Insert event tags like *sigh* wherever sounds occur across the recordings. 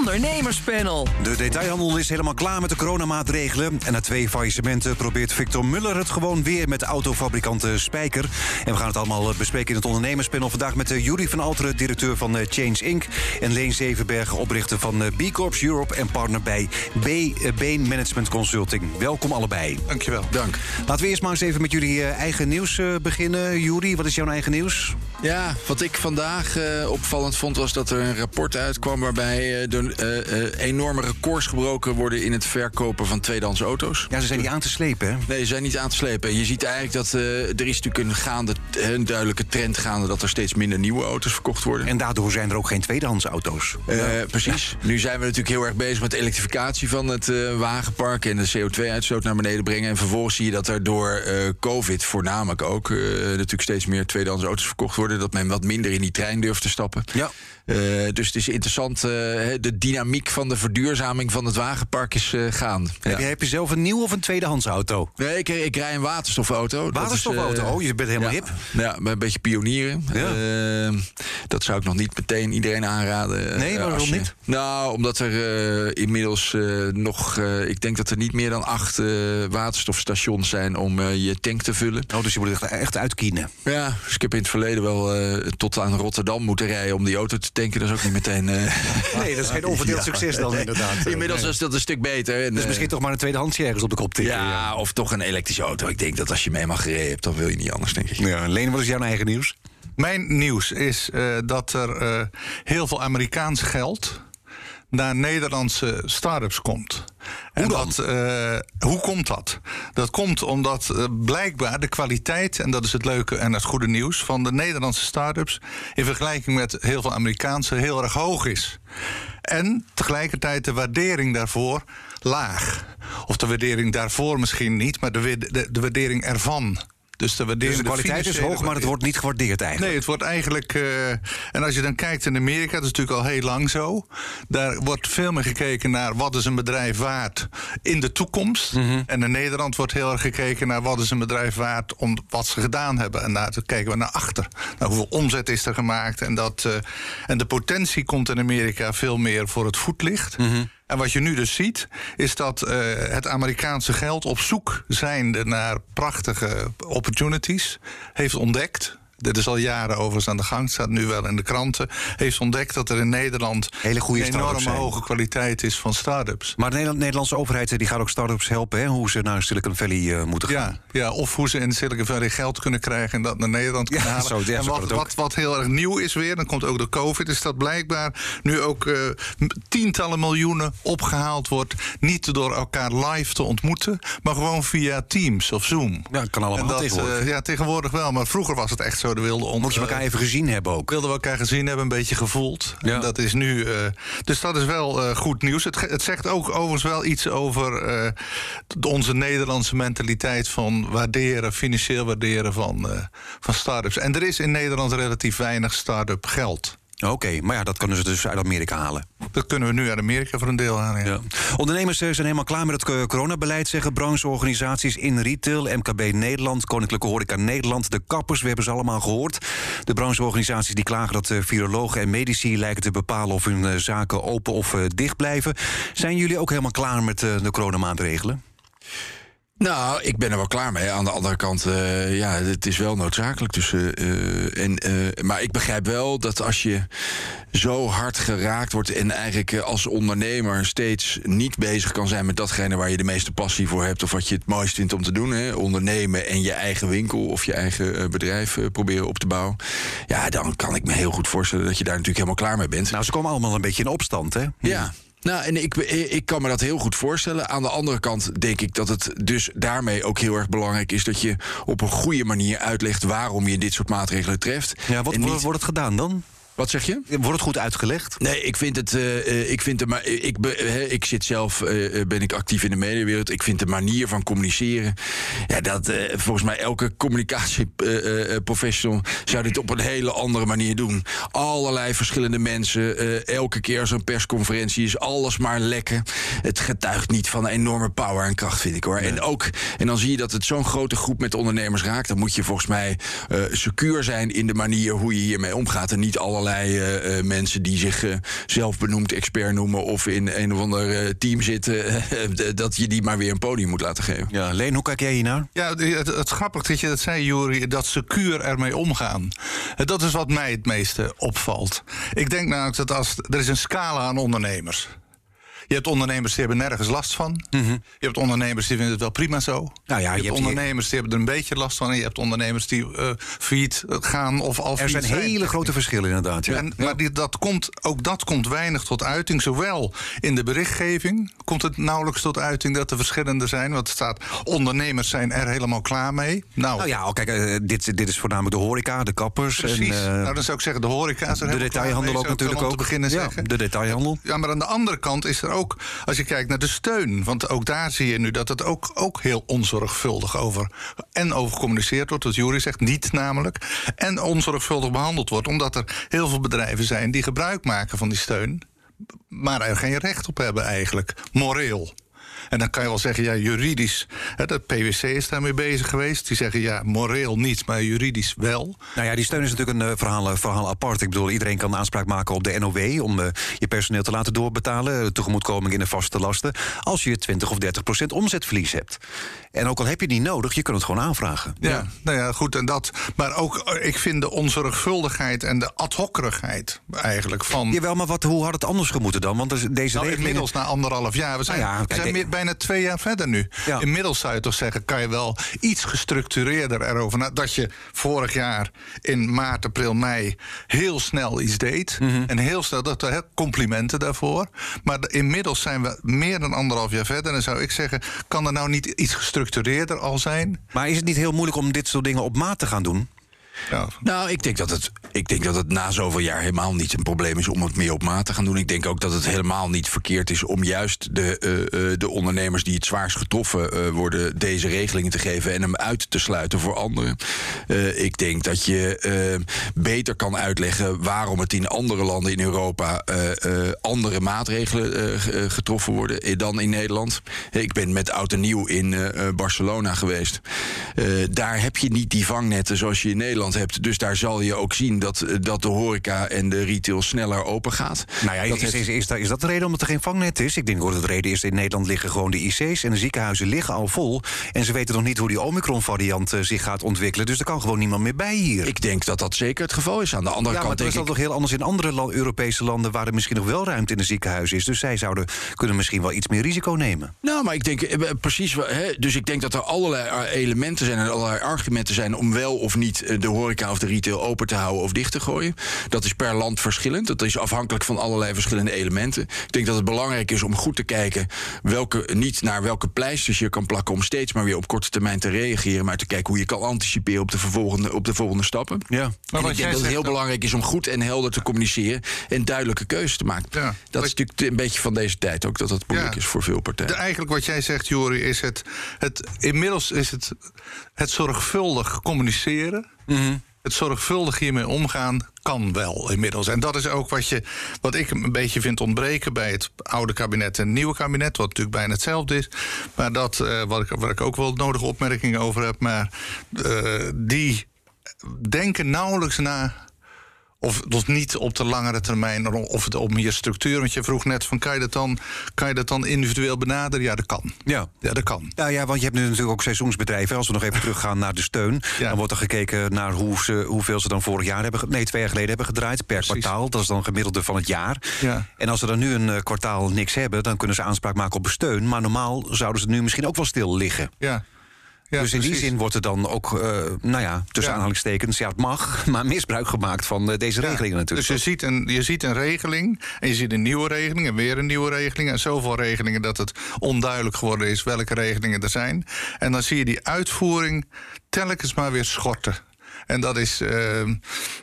Ondernemerspanel. De detailhandel is helemaal klaar met de coronamaatregelen. En na twee faillissementen probeert Victor Muller het gewoon weer met de autofabrikant eh, Spijker. En we gaan het allemaal eh, bespreken in het ondernemerspanel. Vandaag met uh, Jury van Alteren, directeur van Change Inc. En Leen Zevenbergen, oprichter van B Corps Europe en partner bij B Bain Management Consulting. Welkom allebei. Dankjewel. Dank. Laten we eerst maar eens even met jullie eigen nieuws beginnen. Jury, wat is jouw eigen nieuws? Ja, wat ik vandaag opvallend vond was dat er een rapport uitkwam waarbij de enorme records gebroken worden in het verkopen van tweedehands auto's. Ja, ze zijn niet aan te slepen, hè? Nee, ze zijn niet aan te slepen. Je ziet eigenlijk dat uh, er is natuurlijk een, gaande, een duidelijke trend gaande dat er steeds minder nieuwe auto's verkocht worden. En daardoor zijn er ook geen tweedehands auto's. Precies. Nu zijn we natuurlijk heel erg bezig met de elektrificatie van het wagenpark en de CO2-uitstoot naar beneden brengen. En vervolgens zie je dat er door COVID voornamelijk ook natuurlijk steeds meer tweedehands auto's verkocht worden. Dat men wat minder in die trein durft te stappen. Ja. Dus het is interessant, de dynamiek van de verduurzaming van het wagenpark is uh, gaan. Heb, je, heb je zelf een nieuw of een tweedehands auto? Nee, ik, ik rij een waterstofauto. Waterstofauto? Oh, je bent helemaal ja, hip. Ja, een beetje pionieren. Ja. Dat zou ik nog niet meteen iedereen aanraden. Nee, waarom je, niet? Nou, omdat er inmiddels nog... ik denk dat er niet meer dan acht waterstofstations zijn om je tank te vullen. Oh, dus je moet echt, echt uitkienen. Ja, dus ik heb in het verleden wel tot aan Rotterdam moeten rijden om die auto te tanken. Dat is ook niet meteen... *laughs* nee, dat is geen onverdeeld ja. succes dan inderdaad. Inmiddels is dat een stuk beter. En, dus misschien toch maar een tweedehandsje ergens op de kop tikken. Ja, ja, of toch een elektrische auto. Ik denk dat als je mee mag gereden hebt, dan wil je niet anders, denk ik. Ja, Leen, wat is jouw eigen nieuws? Mijn nieuws is uh, dat er uh, heel veel Amerikaans geld naar Nederlandse start-ups komt. Hoe, dat, uh, hoe komt dat? Dat komt omdat uh, blijkbaar de kwaliteit, en dat is het leuke en het goede nieuws, van de Nederlandse start-ups in vergelijking met heel veel Amerikaanse heel erg hoog is. En tegelijkertijd de waardering daarvoor laag. Of de waardering daarvoor misschien niet, maar de, de, de waardering ervan. Dus de, dus de kwaliteit is hoog, maar het wordt niet gewaardeerd eigenlijk. Nee, het wordt eigenlijk. Uh, en als je dan kijkt in Amerika, dat is natuurlijk al heel lang zo. Daar wordt veel meer gekeken naar wat is een bedrijf waard in de toekomst. Mm -hmm. En in Nederland wordt heel erg gekeken naar wat is een bedrijf waard om wat ze gedaan hebben. En daar kijken we naar achter. Nou, hoeveel omzet is er gemaakt? En, dat, uh, en de potentie komt in Amerika veel meer voor het voetlicht. Mm -hmm. En wat je nu dus ziet, is dat uh, het Amerikaanse geld op zoek zijnde naar prachtige opportunities heeft ontdekt dit is al jaren overigens aan de gang, staat nu wel in de kranten, heeft ontdekt dat er in Nederland Hele goede een enorme hoge kwaliteit is van start-ups. Maar de Nederlandse overheid die gaat ook start-ups helpen, hè? hoe ze naar Silicon Valley uh, moeten gaan. Ja, ja, of hoe ze in Silicon Valley geld kunnen krijgen en dat naar Nederland kunnen ja, halen. Zo, ja, en wat, wat, wat, heel erg nieuw is weer, dan komt ook de COVID, is dat blijkbaar nu ook uh, tientallen miljoenen opgehaald wordt, niet door elkaar live te ontmoeten, maar gewoon via Teams of Zoom. Ja, kan allemaal dat, tegenwoordig. Uh, ja, tegenwoordig wel, maar vroeger was het echt zo. De wilde Moet je elkaar even gezien hebben ook. Wilden we elkaar gezien hebben, een beetje gevoeld. Ja. En dat is nu. Uh, dus dat is wel uh, goed nieuws. Het, het, zegt ook overigens wel iets over onze Nederlandse mentaliteit van waarderen, financieel waarderen van, van start-ups. En er is in Nederland relatief weinig start-up geld. Oké, okay, maar ja, dat kunnen ze dus uit Amerika halen. Dat kunnen we nu uit Amerika voor een deel halen. Ja. Ja. Ondernemers zijn helemaal klaar met het coronabeleid, zeggen brancheorganisaties in retail, MKB Nederland, Koninklijke Horeca Nederland, de kappers, we hebben ze allemaal gehoord. De brancheorganisaties die klagen dat virologen en medici lijken te bepalen of hun zaken open of dicht blijven. Zijn jullie ook helemaal klaar met de coronamaatregelen? Nou, ik ben er wel klaar mee. Aan de andere kant, uh, ja, het is wel noodzakelijk. Dus, uh, en, uh, maar ik begrijp wel dat als je zo hard geraakt wordt... en eigenlijk als ondernemer steeds niet bezig kan zijn... met datgene waar je de meeste passie voor hebt... of wat je het mooist vindt om te doen, hè, ondernemen... en je eigen winkel of je eigen bedrijf proberen op te bouwen... ja, dan kan ik me heel goed voorstellen dat je daar natuurlijk helemaal klaar mee bent. Nou, ze komen allemaal een beetje in opstand, hè? Ja. Nou, en ik, ik kan me dat heel goed voorstellen. Aan de andere kant denk ik dat het dus daarmee ook heel erg belangrijk is dat je op een goede manier uitlegt waarom je dit soort maatregelen treft. Ja, wat niet... wordt het gedaan dan? Wat zeg je? Wordt het goed uitgelegd? Nee, ik vind het. eh, eh, ik, vind het maar, ik, be- ik zit zelf. eh, ben ik actief in de mediawereld. Ik vind de manier van communiceren. Ja, dat volgens mij elke communicatieprofessional. zou dit op een hele andere manier doen. Allerlei verschillende mensen. elke keer zo'n persconferentie is alles maar lekken. Het getuigt niet van een enorme power en kracht, vind ik hoor. En ook. En dan zie je dat het zo'n grote groep met ondernemers raakt. Dan moet je volgens mij secuur zijn in de manier hoe je hiermee omgaat. En niet allerlei eh, eh, mensen die zich eh, zelf benoemd expert noemen. of in een of ander eh, team zitten. *laughs* dat je die maar weer een podium moet laten geven. Ja, Leen, hoe kijk jij hiernaar? Ja, het, het grappig dat je dat zei, Juri, dat secuur ermee omgaan. Dat is wat mij het meeste opvalt. Ik denk namelijk dat als er is een scala aan ondernemers. Je hebt ondernemers die hebben nergens last van. Je hebt ondernemers die vinden het wel prima zo. Mhm. Nou ja, je, je hebt hebt- ondernemers die hebben er een beetje last van. En je hebt ondernemers die eh failliet gaan of al Er zijn hele grote verschillen inderdaad. Ja. en, maar die, dat komt, ook dat komt weinig tot uiting. Zowel in de berichtgeving komt het nauwelijks tot uiting dat er verschillende zijn. Want het staat, ondernemers zijn er helemaal klaar mee. Nou, Nou ja, oh, kijk, eh, dit, dit is voornamelijk de horeca, de kappers. precies. En, eh, nou, dan zou ik zeggen, de horeca is er de detailhandel klaar ook natuurlijk ook. te beginnen ja, zeggen. de detailhandel. Ja, maar aan de andere kant is er ook, als je kijkt naar de steun. Want ook daar zie je nu dat het ook, ook heel onzorgvuldig over. En over gecommuniceerd wordt, wat Jury zegt, niet namelijk. En onzorgvuldig behandeld wordt, omdat er heel veel bedrijven zijn die gebruik maken van die steun. Maar er geen recht op hebben eigenlijk, moreel. En dan kan je wel zeggen, ja, juridisch. Hè, de PwC is daarmee bezig geweest. Die zeggen, ja, moreel niet, maar juridisch wel. Nou ja, die steun is natuurlijk een eh, verhaal, verhaal apart. Ik bedoel, iedereen kan aanspraak maken op de NOW... om eh, je personeel te laten doorbetalen. eh, Tegemoetkoming in de vaste lasten. Als je 20 of 30 procent omzetverlies hebt. En ook al heb je niet nodig, je kunt het gewoon aanvragen. Ja, nou ja, goed. En dat, maar ook, eh, ik vind de onzorgvuldigheid en de ad hockerigheid eigenlijk van. Jawel, maar wat, hoe had het anders gemoeten dan? Want deze Nou, regelingen... inmiddels na anderhalf jaar. We zijn, Nou ja, we zijn meer- bijna twee jaar verder nu. Ja. Inmiddels zou je toch zeggen, kan je wel iets gestructureerder erover. na- dat je vorig jaar in maart, april, mei heel snel iets deed. Mhm. En heel snel, dat, complimenten daarvoor. Maar de- inmiddels zijn we meer dan anderhalf jaar verder. En zou ik zeggen, kan er nou niet iets gestructureerder al zijn? Maar is het niet heel moeilijk om dit soort dingen op maat te gaan doen? Nou, ik denk, dat het, ik denk dat het na zoveel jaar helemaal niet een probleem is om het meer op maat te gaan doen. Ik denk ook dat het helemaal niet verkeerd is om juist de, eh, eh, de ondernemers die het zwaarst getroffen eh, worden, deze regelingen te geven en hem uit te sluiten voor anderen. Ik denk dat je beter kan uitleggen waarom het in andere landen in Europa andere maatregelen ge- getroffen worden dan in Nederland. Ik ben met oud en nieuw in Barcelona geweest. Daar heb je niet die vangnetten zoals je in Nederland hebt. Dus daar zal je ook zien dat, eh, dat de horeca en de retail sneller open gaat. Nou ja, dat is, is, is, dat, is dat de reden omdat er geen vangnet is? Ik denk dat de reden is, in Nederland liggen gewoon de IC's... en de ziekenhuizen liggen al vol. En ze weten nog niet hoe die Omicron-variant eh, zich gaat ontwikkelen. Dus er kan gewoon niemand meer bij hier. ik denk dat dat zeker het geval is. Aan de andere ja, maar kant denk is dat ik... toch heel anders in andere la- Europese landen... waar er misschien nog wel ruimte in de ziekenhuizen is. Dus zij zouden kunnen misschien wel iets meer risico nemen. Nou, maar ik denk eh, precies. Hè, dus ik denk dat er allerlei elementen zijn en allerlei argumenten zijn om wel of niet de horeca of de retail open te houden of dicht te gooien. Dat is per land verschillend. Dat is afhankelijk van allerlei verschillende elementen. Ik denk dat het belangrijk is om goed te kijken welke, niet naar welke pleisters je kan plakken om steeds maar weer op korte termijn te reageren, maar te kijken hoe je kan anticiperen op de volgende, op de volgende stappen. Ja. En wat ik denk jij dat het heel dan- belangrijk is om goed en helder te communiceren en duidelijke keuzes te maken. Ja. Dat is natuurlijk een beetje van deze tijd ook, dat dat moeilijk Ja. is voor veel partijen. De, eigenlijk wat jij zegt, Jori, is het, het. Inmiddels is het het zorgvuldig communiceren. Het zorgvuldig hiermee omgaan kan wel inmiddels. En dat is ook wat, je, wat ik een beetje vind ontbreken bij het oude kabinet en het nieuwe kabinet, wat natuurlijk bijna hetzelfde is. Maar dat, eh, wat ik, waar ik ook wel nodige opmerkingen over heb, maar eh, die denken nauwelijks na of dus niet op de langere termijn, of het op meer structuur. Want je vroeg net van kan je dat dan, kan je dat dan individueel benaderen? Ja, dat kan. Ja. Ja, dat kan. Nou ja, want je hebt nu natuurlijk ook seizoensbedrijven. Als we nog even teruggaan naar de steun. Ja. Dan wordt er gekeken naar hoe ze, hoeveel ze dan vorig jaar hebben... Nee, twee jaar geleden hebben gedraaid per Precies. kwartaal. Dat is dan gemiddelde van het jaar. Ja. En als ze dan nu een eh, kwartaal niks hebben... dan kunnen ze aanspraak maken op steun. Maar normaal zouden ze nu misschien ook wel stil liggen. Ja. Ja, dus in die zin wordt er dan ook, eh, nou ja, tussen Ja. aanhalingstekens... ja, het mag, *laughs* maar misbruik gemaakt van eh, deze regelingen natuurlijk. Dus je ziet, een, je ziet een regeling en je ziet een nieuwe regeling en weer een nieuwe regeling. En zoveel regelingen dat het onduidelijk geworden is welke regelingen er zijn. En dan zie je die uitvoering telkens maar weer schorten. En dat is, uh,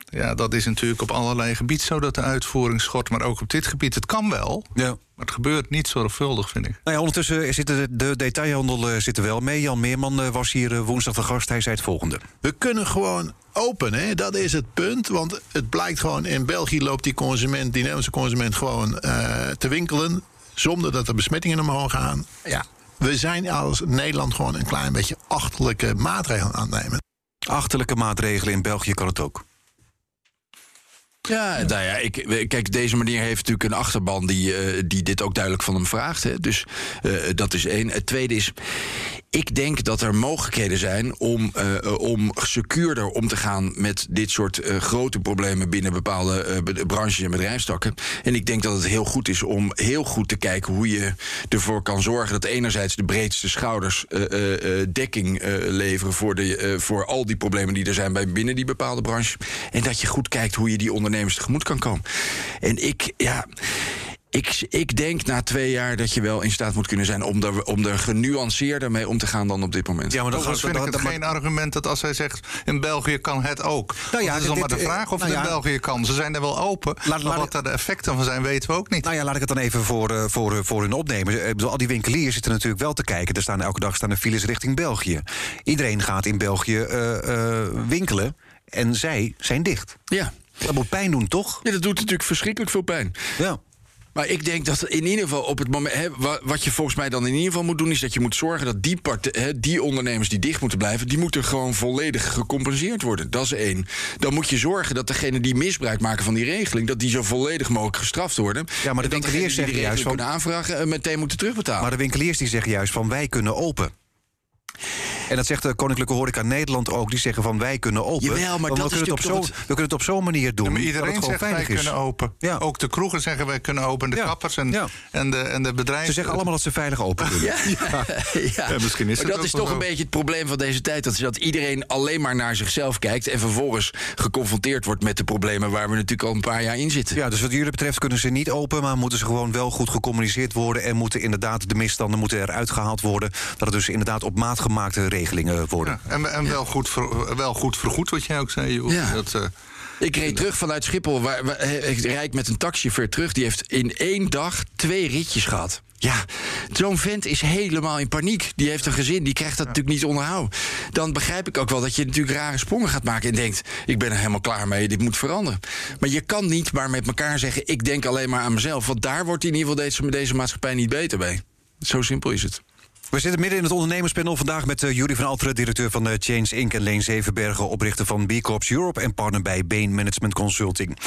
ja, dat is natuurlijk op allerlei gebieden zo dat de uitvoering schort. Maar ook op dit gebied. Het kan wel. Ja. Maar het gebeurt niet zorgvuldig, vind ik. Nou ja, ondertussen zitten de, detailhandel uh, zit er wel mee. Jan Meerman uh, was hier uh, woensdag de gast. Hij zei het volgende. We kunnen gewoon open, hè? dat is het punt. Want het blijkt gewoon, in België loopt die consument, die Nederlandse consument, gewoon te winkelen. Zonder dat er besmettingen omhoog gaan. Ja, we zijn als Nederland gewoon een klein beetje achterlijke maatregelen aan het nemen. Achterlijke maatregelen in België kan het ook. Ja, nou ja, ik, kijk, deze meneer heeft natuurlijk een achterban die, uh, die dit ook duidelijk van hem vraagt. Hè. Dus uh, dat is één. Het tweede is, ik denk dat er mogelijkheden zijn om, uh, om secuurder om te gaan met dit soort uh, grote problemen binnen bepaalde uh, branches en bedrijfstakken. En ik denk dat het heel goed is om heel goed te kijken hoe je ervoor kan zorgen dat enerzijds de breedste schouders dekking leveren voor, de, voor al die problemen die er zijn bij binnen die bepaalde branche. En dat je goed kijkt hoe je die ondernemers tegemoet kan komen. En ik, ja. Ik, ik denk na twee jaar dat je wel in staat moet kunnen zijn om er, om er genuanceerder mee om te gaan dan op dit moment. Ja, maar dan vind ik het geen argument dat als hij zegt in België kan het ook. Nou ja, dat is dan maar de vraag of nou het in België kan. Ze zijn er wel open. Laat, maar wat er de effecten van zijn, weten we ook niet. Nou ja, laat ik het dan even voor, uh, voor, voor hun opnemen. Ik bedoel, al die winkeliers zitten natuurlijk wel te kijken. Er staan elke dag staan er files richting België. Iedereen gaat in België uh, uh, winkelen. En zij zijn dicht. Ja. Dat moet pijn doen, toch? Ja, dat doet natuurlijk verschrikkelijk veel pijn. Ja. Maar ik denk dat in ieder geval op het moment. Hè, wat je volgens mij dan in ieder geval moet doen, is dat je moet zorgen dat die, part, hè, die ondernemers die dicht moeten blijven, die moeten gewoon volledig gecompenseerd worden. Dat is één. Dan moet je zorgen dat degenen die misbruik maken van die regeling, dat die zo volledig mogelijk gestraft worden. Ja, maar de winkeliers zeggen juist van. aanvragen en meteen moeten terugbetalen. Maar de winkeliers die zeggen juist van wij kunnen open. En dat zegt de Koninklijke Horeca Nederland ook. Die zeggen van wij kunnen open. Jawel, maar dat we, kunnen het op zo, we kunnen het op zo'n manier doen. Ja, maar iedereen zegt wij is. kunnen open. Ja. Ook de kroegen zeggen wij kunnen open. De ja. kappers en, en, de, en de bedrijven. Ze zeggen allemaal dat ze veilig open kunnen. *laughs* Ja. misschien is maar dat is toch een beetje het probleem van deze tijd. Dat, is dat iedereen alleen maar naar zichzelf kijkt. En vervolgens geconfronteerd wordt met de problemen waar we natuurlijk al een paar jaar in zitten. Ja, dus wat jullie betreft kunnen ze niet open. Maar moeten ze gewoon wel goed gecommuniceerd worden. En moeten inderdaad de misstanden moeten eruit gehaald worden. Dat het dus inderdaad op maat gemaakte regelingen worden. Ja, en, en wel, goed ver, wel goed vergoed, wat jij ook zei. Ja. Dat, uh, ik reed terug vanuit Schiphol. Waar, waar, ik rijd met een taxichauffeur terug. Die heeft in één dag twee ritjes gehad. Ja, zo'n vent is helemaal in paniek. Die heeft een gezin, die krijgt dat natuurlijk niet onderhouden. Dan begrijp ik ook wel dat je natuurlijk rare sprongen gaat maken... en denkt, ik ben er helemaal klaar mee, dit moet veranderen. Maar je kan niet maar met elkaar zeggen... ik denk alleen maar aan mezelf. Want daar wordt in ieder geval deze, deze maatschappij niet beter bij. Zo simpel is het. We zitten midden in het ondernemerspanel vandaag met uh, Jury van Alteren, directeur van uh, Change Inc. en Leen Zevenbergen, oprichter van B Corps Europe en partner bij Bain Management Consulting.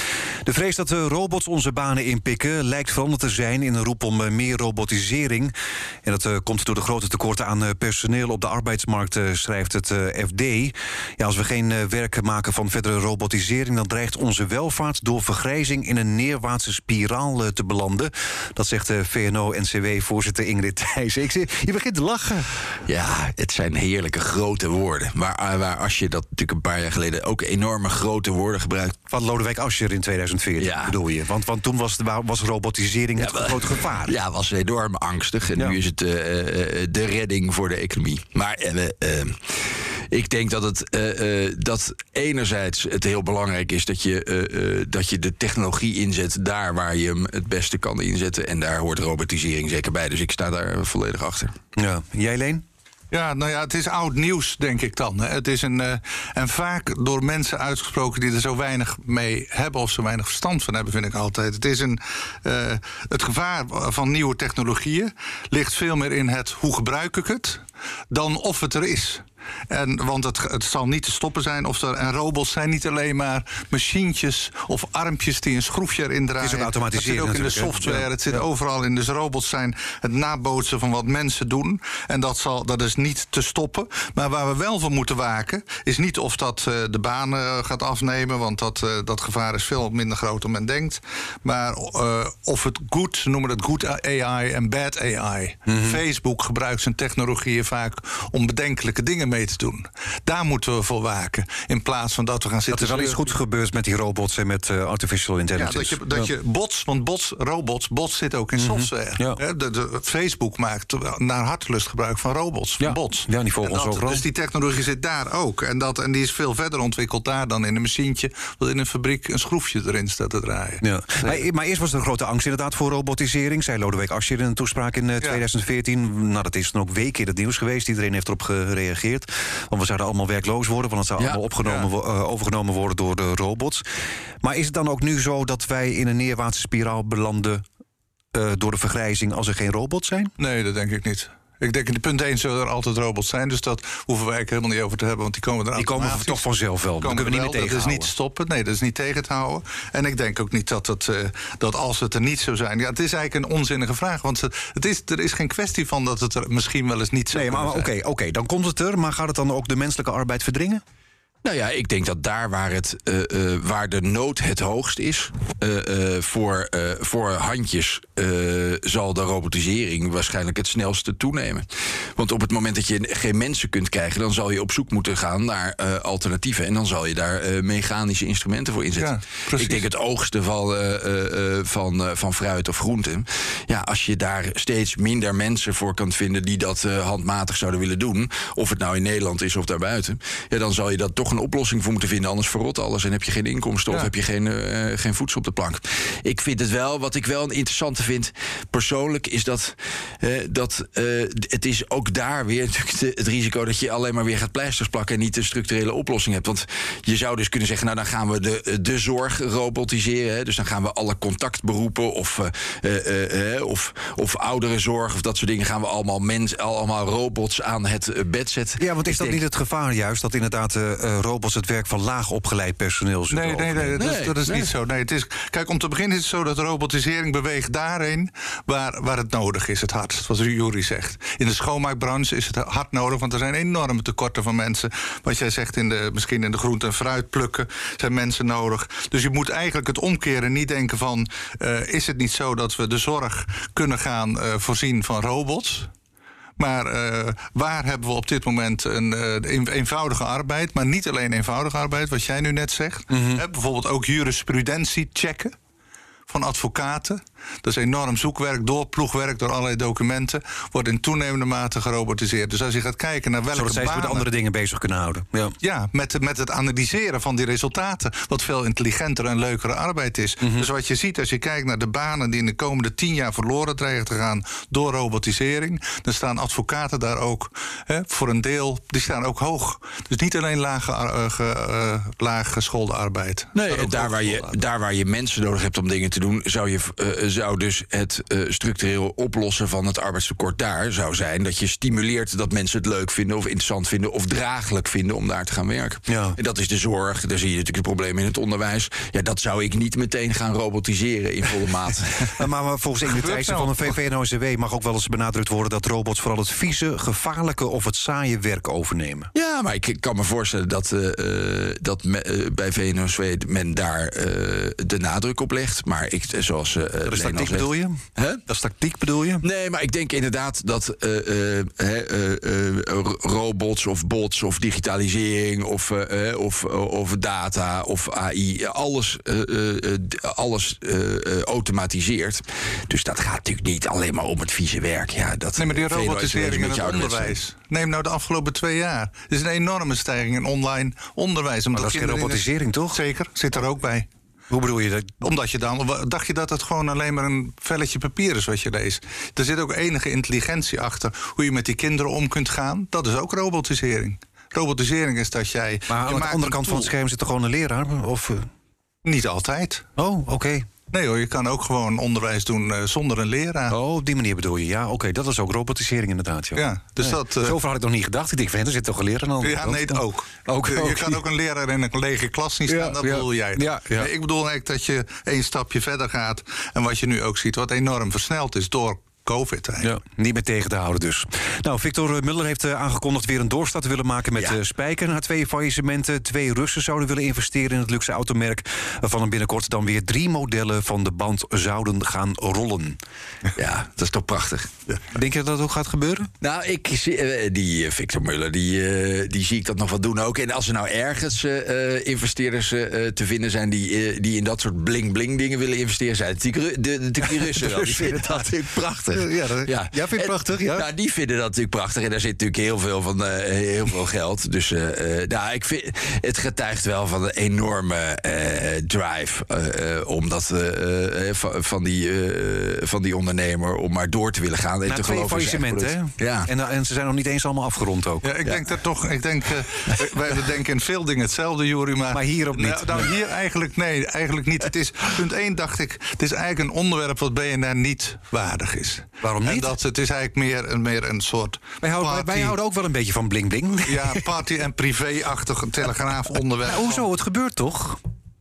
De vrees dat uh, robots onze banen inpikken lijkt veranderd te zijn in een roep om meer robotisering. En dat komt door de grote tekorten aan personeel op de arbeidsmarkt, schrijft het FD. Ja, als we geen werk maken van verdere robotisering, dan dreigt onze welvaart door vergrijzing in een neerwaartse spiraal te belanden. Dat zegt VNO-NCW-voorzitter Ingrid Thijs. Ik zie, je lachen. Ja, het zijn heerlijke grote woorden. Maar eh, waar als je dat natuurlijk een paar jaar geleden ook enorme grote woorden gebruikt. Van Lodewijk Asscher in 2014 ja. bedoel je? Want, want toen was, was robotisering het groot gevaar. Ja, was enorm angstig. En nu is het uh, de redding voor de economie. Maar ik denk dat het dat enerzijds het heel belangrijk is dat je, dat je de technologie inzet daar waar je hem het beste kan inzetten. En daar hoort robotisering zeker bij. Dus ik sta daar volledig achter. Ja, jij Leen? Ja, nou ja, het is oud nieuws, denk ik dan. Het is een, uh, en vaak door mensen uitgesproken die er zo weinig mee hebben of zo weinig verstand van hebben, vind ik altijd. Het, is een, uh, het gevaar van nieuwe technologieën ligt veel meer in het hoe gebruik ik het dan of het er is. En, want het, het zal niet te stoppen zijn. Of er, en robots zijn niet alleen maar machientjes of armpjes die een schroefje erin draaien. Het is ook Het zit ook in de software, het zit overal in. Dus robots zijn het nabootsen van wat mensen doen. En dat, zal, dat is niet te stoppen. Maar waar we wel voor moeten waken, is niet of dat uh, de banen gaat afnemen. Want dat, uh, dat gevaar is veel minder groot dan men denkt. Maar of het goed, noemen het good AI en bad AI. Mm -hmm. Facebook gebruikt zijn technologieën vaak om bedenkelijke dingen mee te doen. Daar moeten we voor waken. In plaats van dat we gaan Dat zitten. er wel iets zeuren. goed gebeurt met die robots en met eh, artificial Ja, intelligence. dat je, dat je bots, want bots, robots, bots zit ook in software. Ja. Hè, de, de- Facebook maakt naar hartelust gebruik van robots, van Ja. bots. Ja, die volgen En ons dat- overal. Dus die technologie zit daar ook. En, dat, en die is veel verder ontwikkeld daar dan in een machientje... dat in een fabriek een schroefje erin staat te draaien. Ja. Maar, maar eerst was er een grote angst inderdaad voor robotisering. Zei Lodewijk Asscher in een toespraak in eh, 2014. Nou, dat is dan ook weken in het nieuws geweest. Iedereen heeft erop gereageerd. Want we zouden allemaal werkloos worden... want het zou Ja. allemaal opgenomen, Ja. wo- eh, overgenomen worden door de robots. Maar is het dan ook nu zo dat wij in een neerwaartse spiraal belanden... eh, door de vergrijzing als er geen robots zijn? Nee, dat denk ik niet. Ik denk in punt 1 zullen er altijd robots zijn. Dus dat hoeven we eigenlijk helemaal niet over te hebben. Want die komen er Die komen automatisch. toch vanzelf wel. Dat kunnen we niet er meer. Dat is niet stoppen. Nee, dat is niet tegen te houden. En ik denk ook niet dat, het, eh, dat als het er niet zou zijn... Ja, het is eigenlijk een onzinnige vraag. Want het, is, er is geen kwestie van dat het er misschien wel eens niet zou Nee, maar oké, oké, dan komt het er. Maar gaat het dan ook de menselijke arbeid verdringen? Nou ja, ik denk dat daar waar, het, eh, eh, waar de nood het hoogst is eh, voor, voor handjes, zal de robotisering waarschijnlijk het snelste toenemen. Want op het moment dat je geen mensen kunt krijgen, dan zal je op zoek moeten gaan naar alternatieven. En dan zal je daar mechanische instrumenten voor inzetten. Ja, ik denk het oogsten van, van, van fruit of groenten. Ja, als je daar steeds minder mensen voor kan vinden die dat handmatig zouden willen doen, of het nou in Nederland is of daarbuiten, ja, dan zal je dat toch een oplossing voor moeten vinden. Anders verrot alles en heb je geen inkomsten of heb je geen, eh, geen voedsel op de plank. Ik vind het wel, wat ik wel een interessante vind, persoonlijk, is dat, eh, dat eh, het is ook daar weer *laughs* natuurlijk de- het risico dat je alleen maar weer gaat pleisters plakken en niet een structurele oplossing hebt. Want je zou dus kunnen zeggen, nou dan gaan we de, de zorg robotiseren. Hè? Dus dan gaan we alle contactberoepen of, of, of ouderenzorg of dat soort dingen gaan we allemaal, mens, allemaal robots aan het bed zetten. Ja, want is dat denk- niet het gevaar juist... dat inderdaad eh, robots het werk van laag opgeleid personeel zullen Nee, nee, nee, dat is, Nee, dat is nee. niet zo. Nee, het is, kijk, om te beginnen is het zo dat robotisering beweegt daarheen waar, waar het nodig is, het hardst, wat Jury zegt. In de schoonmaakbranche is het hard nodig, want er zijn enorme tekorten van mensen. Wat jij zegt, in de, misschien in de groente en fruit plukken zijn mensen nodig. Dus je moet eigenlijk het omkeren, niet denken van... eh, is het niet zo dat we de zorg kunnen gaan eh, voorzien van robots... Maar eh, waar hebben we op dit moment een eh, een- eenvoudige arbeid? Maar niet alleen eenvoudige arbeid, wat jij nu net zegt. Hè, bijvoorbeeld ook jurisprudentie checken van advocaten. Dat is enorm zoekwerk, doorploegwerk door allerlei documenten. Wordt in toenemende mate gerobotiseerd. Dus als je gaat kijken naar welke Zodat zij zich met banen- andere dingen bezig kunnen houden. Ja. ja, met, met het analyseren van die resultaten. Wat veel intelligentere en leukere arbeid is. Mhm. Dus wat je ziet als je kijkt naar de banen die in de komende tien jaar verloren dreigen te gaan door robotisering. Dan staan advocaten daar ook hè, voor een deel. Die staan ook hoog. Dus niet alleen lage, ge- laag geschoolde arbeid. Nee, daar waar, je, daar waar je mensen nodig hebt om dingen te doen, zou, je, eh, zou dus het eh, structureel oplossen van het arbeidstekort daar zou zijn dat je stimuleert dat mensen het leuk vinden of interessant vinden of draaglijk vinden om daar te gaan werken. Ja. En dat is de zorg. Daar zie je natuurlijk het probleem in het onderwijs. Ja, dat zou ik niet meteen gaan robotiseren in volle mate. *laughs* Maar, maar volgens Ingrid Gebeurt Thijssen van de VVD-NOCW mag ook wel eens benadrukt worden... dat robots vooral het vieze, gevaarlijke of het saaie werk overnemen. Ja, maar ik kan me voorstellen dat, eh, eh, dat me- eh, bij VNO-NCW men daar eh, de nadruk op legt. Maar ik, zoals eh Dat tactiek bedoel je? Dat is tactiek bedoel je? Nee, maar ik denk inderdaad dat eh, eh, eh, ro- robots of bots of digitalisering of, of, of data of AI, alles, alles automatiseert. Dus dat gaat natuurlijk niet alleen maar om het vieze werk. Ja, dat Nee, maar die robotisering in het onderwijs. Neem nou de afgelopen twee jaar. Er is een enorme stijging in online onderwijs. omdat dat is geen robotisering, toch? Zeker, zit er ook bij. Hoe bedoel je dat? Omdat je dan, dacht je dat het gewoon alleen maar een velletje papier is wat je leest? Er zit ook enige intelligentie achter hoe je met die kinderen om kunt gaan. Dat is ook robotisering. Robotisering is dat jij. Maar aan de andere kant van het scherm zit er gewoon een leraar? Of, eh, Niet altijd. Oh, oké. Nee hoor, je kan ook gewoon onderwijs doen eh, zonder een leraar. Oh, op die manier bedoel je. Ja, oké. Dat is ook robotisering inderdaad. Ja, Ja, dus Nee. dat, eh, Zover had ik nog niet gedacht. Ik denk, van, er zit toch een leraar aan Ja, kant? nee, ook. Ook, je, ook. kan ook een leraar in een lege klas niet staan, Ja, dat ja. bedoel jij. Ja, ja. Nee, ik bedoel eigenlijk dat je één stapje verder gaat. En wat je nu ook ziet, wat enorm versneld is door COVID eigenlijk. Ja, niet meer tegen te houden dus. Nou, Victor Muller heeft eh, aangekondigd weer een doorstart te willen maken met Ja. eh, Spijker. Na twee faillissementen, twee Russen zouden willen investeren in het luxe automerk. Waarvan er binnenkort dan weer drie modellen van de band zouden gaan rollen. Ja, dat is toch prachtig. Denk je dat dat ook gaat gebeuren? Nou, ik zie, eh, die Victor Muller, die, die zie ik dat nog wel doen ook. En als er nou ergens eh, eh, investeerders eh, te vinden zijn die, die in dat soort bling-bling dingen willen investeren, zijn het Ru- de, die *laughs* Russen. wel. Die vinden dat natuurlijk prachtig. Ja, dat- jij vindt het En- prachtig, ja? Nou, die vinden dat natuurlijk prachtig. En daar zit natuurlijk heel veel, van, eh, heel veel *laughs* geld. Dus eh, eh, nou, ik vind, het getuigt wel van een enorme eh, drive. om dat, van, van, die, eh, van die ondernemer om maar door te willen gaan. En te twee faillissementen, hè? Ja. En, en ze zijn nog niet eens allemaal afgerond ook. Ja, ik denk dat toch. Ik denk, eh, *laughs* wij we denken in veel dingen hetzelfde, Jury. Maar, Maar hierop niet. Nou, nou, hier eigenlijk, nee, eigenlijk niet. Het is, punt 1 dacht ik, het is eigenlijk een onderwerp wat BNR niet waardig is. Waarom En niet? dat, het is eigenlijk meer een, meer een soort. Wij houden, wij ook wel een beetje van bling-bling. Ja, party- en privé-achtig telegraaf-onderwerp. *laughs* Nou, hoezo? Het gebeurt toch?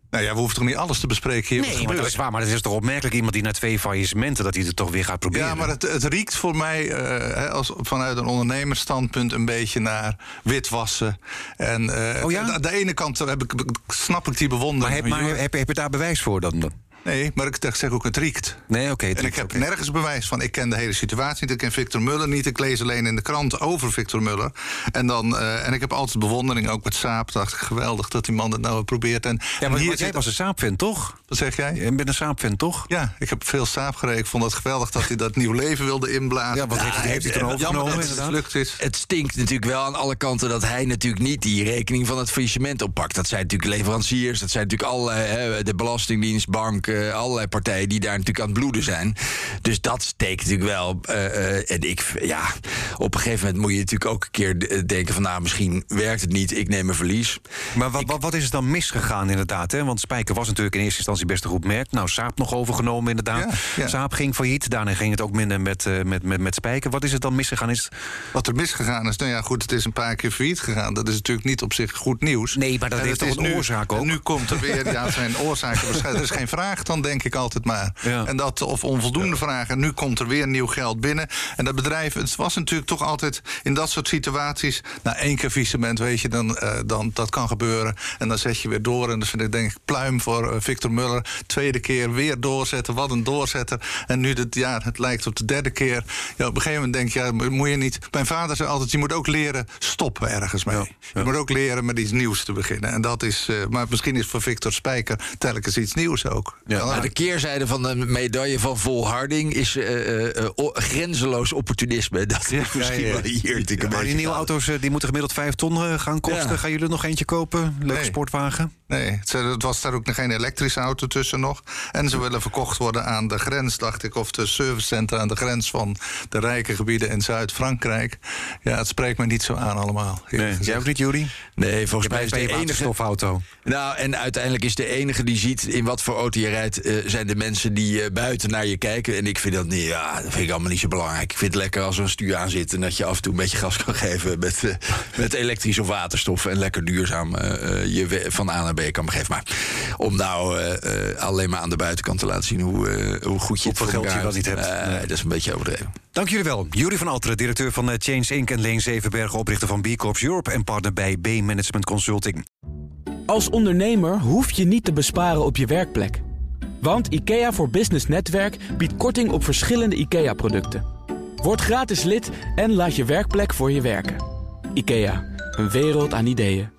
Nou ja, we hoeven toch niet alles te bespreken hier. Nee, maar dat is waar. Maar het is toch opmerkelijk iemand die na twee faillissementen... dat hij het toch weer gaat proberen. Ja, maar het, het riekt voor mij eh, hè, als, vanuit een ondernemersstandpunt een beetje naar witwassen. En eh, Oh ja? aan de ene kant heb ik, snap ik die bewondering. Maar, heb, maar heb, heb je daar bewijs voor dan? Nee, maar ik zeg ook, het riekt. Nee, oké. En ik heb nergens bewijs van. Ik ken de hele situatie niet. Ik ken Victor Muller niet. Ik lees alleen in de krant over Victor Muller. En, dan, eh, en ik heb altijd bewondering, ook met Saap. Dacht ik, geweldig dat die man het nou probeert. En, Ja, en maar, hier maar jij zit... was een saapfan, toch? Wat zeg jij? Je bent een saapfan, toch? Ja, ik heb veel Saap gereden. Ik vond het geweldig dat hij dat nieuw leven wilde inblazen. Ja, wat heeft, hij- heeft hij toen overgenomen? het is. Het stinkt natuurlijk wel aan alle kanten dat hij natuurlijk niet die rekening van het faillissement oppakt. Dat zijn natuurlijk leveranciers, dat zijn natuurlijk allerlei, hè, de Belastingdienst, bank, eh, allerlei partijen die daar natuurlijk aan het bloeden zijn. Dus dat steekt natuurlijk wel. eh, eh, en ik, ja, op een gegeven moment moet je natuurlijk ook een keer denken van, nou, misschien werkt het niet, ik neem een verlies. Maar wat, wat, wat is er dan misgegaan inderdaad? Hè? Want Spijker was natuurlijk in eerste instantie best een goed merk. Nou, Saap nog overgenomen inderdaad. Ja, ja. Saap ging failliet. Daarna ging het ook minder met, eh, met, met, met Spijker. Wat is er dan misgegaan? Is het- Wat er misgegaan is, nou ja, goed, het is een paar keer failliet gegaan. Dat is natuurlijk niet op zich goed nieuws. Nee, maar dat En heeft het toch een nu- oorzaak ook? En nu komt er weer, ja, het zijn oorzaken *laughs* waarschijnlijk. Er is geen vraag, dan denk ik altijd maar. Ja. En dat, of onvoldoende vragen. En nu komt er weer nieuw geld binnen. En dat bedrijf, het was natuurlijk toch altijd in dat soort situaties. Na één keer faillissement, weet je, dan, eh, dan dat kan gebeuren. En dan zet je weer door. En dat vind ik denk ik pluim voor eh, Victor Muller. Tweede keer weer doorzetten. Wat een doorzetter. En nu, dit, ja, het lijkt op de derde keer. Ja, op een gegeven moment denk je, ja, mo- moet je niet. Mijn vader zei altijd: je moet ook leren stoppen ergens mee. Je moet ook leren met iets nieuws te beginnen. En dat is, eh, maar misschien is voor Victor Spijker telkens iets nieuws ook. Ja. Maar de keerzijde van de medaille van volharding is o- grenzeloos opportunisme. Dat is misschien ja, ja. wel hier maar die nieuwe auto's die moeten gemiddeld 5 ton gaan kosten. Gaan jullie er nog eentje kopen? Leuke Nee. sportwagen? Nee, het was daar ook nog geen elektrische auto tussen nog. En ze willen verkocht worden aan de grens, dacht ik, of de servicecentra aan de grens van de rijke gebieden in Zuid-Frankrijk. Ja, het spreekt me niet zo aan allemaal. Nee. Jij ook niet, Jury? Nee, volgens mij is de enige. waterstofauto. Nou, en uiteindelijk is de enige die ziet in wat voor auto je rijdt, eh, zijn de mensen die eh, buiten naar je kijken. En ik vind dat niet, ja, dat vind ik allemaal niet zo belangrijk. Ik vind het lekker als er een stuur aan zit en dat je af en toe een beetje gas kan geven met, eh, met elektrisch of waterstof. En lekker duurzaam je van A kan. Maar om nou eh, eh, alleen maar aan de buitenkant te laten zien hoe, eh, hoe goed je het Hoeveel voor geld je niet hebt. Nee. Dat is een beetje overdreven. Dank jullie wel. Jury van Alteren, directeur van Change Inc. en Leen Zevenbergen, oprichter van B Corps Europe en partner bij B Management Consulting. Als ondernemer hoef je niet te besparen op je werkplek. Want IKEA voor Business Netwerk biedt korting op verschillende IKEA-producten. Word gratis lid en laat je werkplek voor je werken. IKEA, een wereld aan ideeën.